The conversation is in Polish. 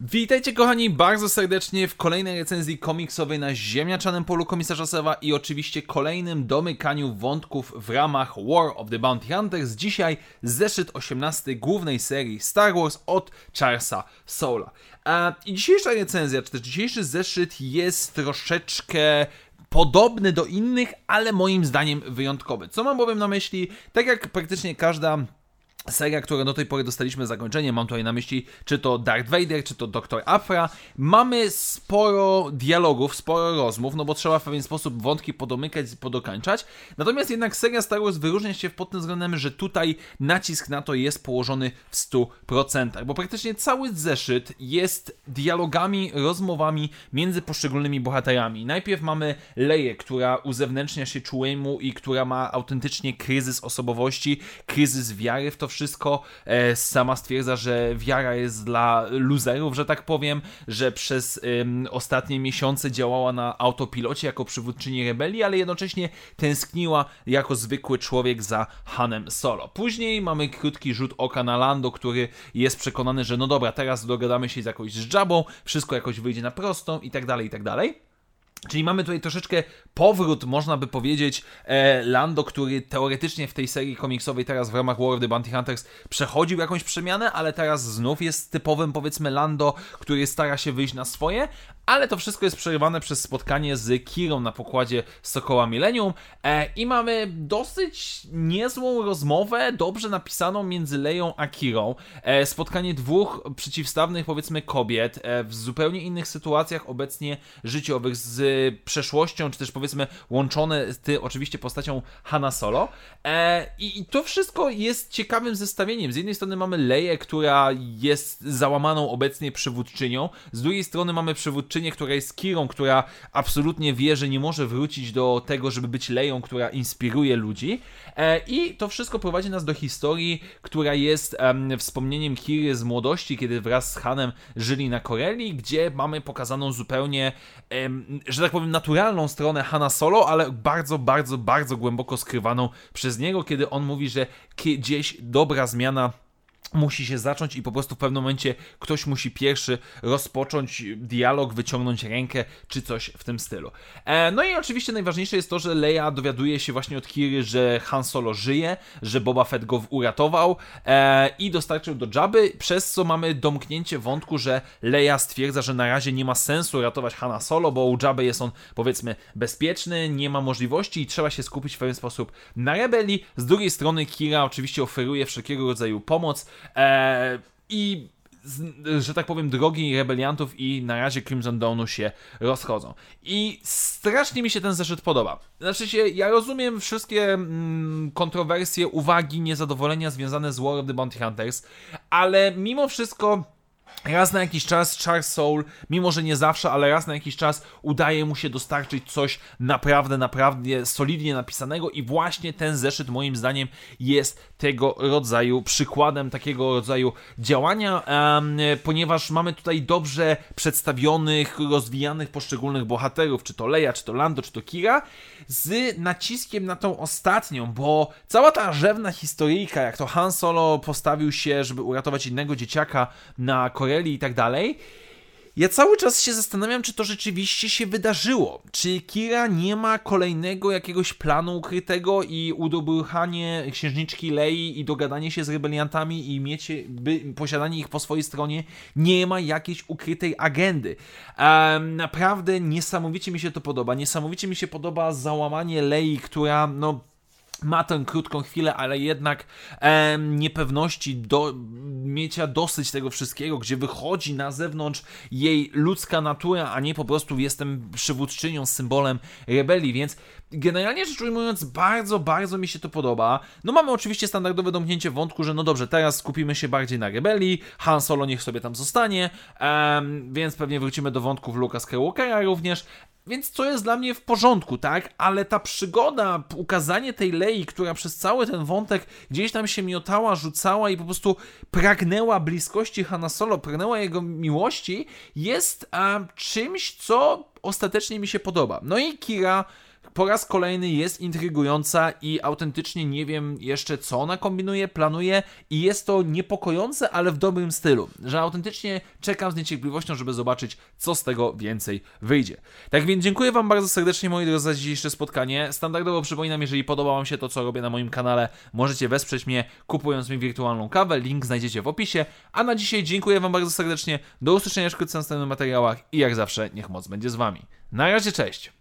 Witajcie kochani bardzo serdecznie w kolejnej recenzji komiksowej na ziemniaczanym polu komisarza Sewa i oczywiście kolejnym domykaniu wątków w ramach War of the Bounty Hunters. Dzisiaj zeszyt 18 głównej serii Star Wars od Charlesa Soula. I dzisiejsza recenzja, czy też dzisiejszy zeszyt jest troszeczkę podobny do innych, ale moim zdaniem wyjątkowy. Co mam bowiem na myśli? Tak jak praktycznie każda seria, która do tej pory dostaliśmy zakończenie, mam tutaj na myśli czy to Darth Vader, czy to Dr. Afra, mamy sporo dialogów, sporo rozmów, no bo trzeba w pewien sposób wątki podomykać, podokańczać, natomiast jednak seria Star Wars wyróżnia się pod tym względem, że tutaj nacisk na to jest położony w 100%, bo praktycznie cały zeszyt jest dialogami, rozmowami między poszczególnymi bohaterami. Najpierw mamy Leję, która uzewnętrznia się Czułemu i która ma autentycznie kryzys osobowości, kryzys wiary w to wszystko. E, sama stwierdza, że wiara jest dla luzerów, że tak powiem, że przez ostatnie miesiące działała na autopilocie jako przywódczyni rebelii, ale jednocześnie tęskniła jako zwykły człowiek za Hanem Solo. Później mamy krótki rzut oka na Lando, który jest przekonany, że no dobra, teraz dogadamy się z jakąś z Jabą, wszystko jakoś wyjdzie na prostą i tak dalej, i tak dalej. Czyli mamy tutaj troszeczkę powrót, można by powiedzieć, e, Lando, który teoretycznie w tej serii komiksowej teraz w ramach War of the Bounty Hunters przechodził jakąś przemianę, ale teraz znów jest typowym, powiedzmy, Lando, który stara się wyjść na swoje, ale to wszystko jest przerywane przez spotkanie z Kirą na pokładzie Sokoła Millennium e, i mamy dosyć niezłą rozmowę, dobrze napisaną między Leją a Kirą. E, spotkanie dwóch przeciwstawnych, powiedzmy, kobiet w zupełnie innych sytuacjach obecnie życiowych z przeszłością, czy też powiedzmy łączone z ty, oczywiście postacią Hanna Solo. E, i, I to wszystko jest ciekawym zestawieniem. Z jednej strony mamy Leję, która jest załamaną obecnie przywódczynią, z drugiej strony mamy przywódczynię, która jest Kirą, która absolutnie wie, że nie może wrócić do tego, żeby być Leją, która inspiruje ludzi. E, I to wszystko prowadzi nas do historii, która jest um, wspomnieniem Kiry z młodości, kiedy wraz z Hanem żyli na Koreli, gdzie mamy pokazaną zupełnie, um, że tak powiem, naturalną stronę Hanna Solo, ale bardzo, bardzo, bardzo głęboko skrywaną przez niego, kiedy on mówi, że gdzieś dobra zmiana musi się zacząć i po prostu w pewnym momencie ktoś musi pierwszy rozpocząć dialog, wyciągnąć rękę czy coś w tym stylu. E, no i oczywiście najważniejsze jest to, że Leia dowiaduje się właśnie od Kiry, że Han Solo żyje, że Boba Fett go uratował e, i dostarczył do Jabby, przez co mamy domknięcie wątku, że Leia stwierdza, że na razie nie ma sensu ratować Hana Solo, bo u Jabby jest on powiedzmy bezpieczny, nie ma możliwości i trzeba się skupić w pewien sposób na rebelii. Z drugiej strony Kira oczywiście oferuje wszelkiego rodzaju pomoc, E, I że tak powiem, drogi rebeliantów i na razie Crimson Dawnu się rozchodzą. I strasznie mi się ten zeszyt podoba. Znaczy się, ja rozumiem wszystkie mm, kontrowersje, uwagi, niezadowolenia związane z War of the Bounty Hunters, ale mimo wszystko raz na jakiś czas Charles Soul, mimo że nie zawsze, ale raz na jakiś czas udaje mu się dostarczyć coś naprawdę, naprawdę solidnie napisanego i właśnie ten zeszyt moim zdaniem jest tego rodzaju przykładem takiego rodzaju działania, ponieważ mamy tutaj dobrze przedstawionych, rozwijanych poszczególnych bohaterów, czy to Leia, czy to Lando, czy to Kira, z naciskiem na tą ostatnią, bo cała ta rzewna historyjka, jak to Han Solo postawił się, żeby uratować innego dzieciaka na Koreli i tak dalej, ja cały czas się zastanawiam, czy to rzeczywiście się wydarzyło. Czy Kira nie ma kolejnego jakiegoś planu ukrytego i udobruchanie księżniczki Lei i dogadanie się z rebeliantami i miecie, by, posiadanie ich po swojej stronie nie ma jakiejś ukrytej agendy. Naprawdę niesamowicie mi się to podoba. Niesamowicie mi się podoba załamanie Lei, która no ma tę krótką chwilę, ale jednak e, niepewności, do, miecia dosyć tego wszystkiego, gdzie wychodzi na zewnątrz jej ludzka natura, a nie po prostu jestem przywódczynią, symbolem rebelii, więc generalnie rzecz ujmując, bardzo, bardzo mi się to podoba. No mamy oczywiście standardowe domknięcie wątku, że no dobrze, teraz skupimy się bardziej na rebelii, Han Solo niech sobie tam zostanie, więc pewnie wrócimy do wątków Luka Skywalkera również, więc co jest dla mnie w porządku, tak? Ale ta przygoda, ukazanie tej Lei, która przez cały ten wątek gdzieś tam się miotała, rzucała i po prostu pragnęła bliskości Hanna Solo, pragnęła jego miłości, jest a, czymś, co ostatecznie mi się podoba. No i Kira po raz kolejny jest intrygująca i autentycznie nie wiem jeszcze co ona kombinuje, planuje i jest to niepokojące, ale w dobrym stylu, że autentycznie czekam z niecierpliwością, żeby zobaczyć co z tego więcej wyjdzie. Tak więc dziękuję Wam bardzo serdecznie moi drodzy za dzisiejsze spotkanie. Standardowo przypominam, jeżeli podoba Wam się to co robię na moim kanale, możecie wesprzeć mnie kupując mi wirtualną kawę, link znajdziecie w opisie, a na dzisiaj dziękuję Wam bardzo serdecznie, do usłyszenia wkrótce w następnych materiałach i jak zawsze niech moc będzie z Wami. Na razie, cześć!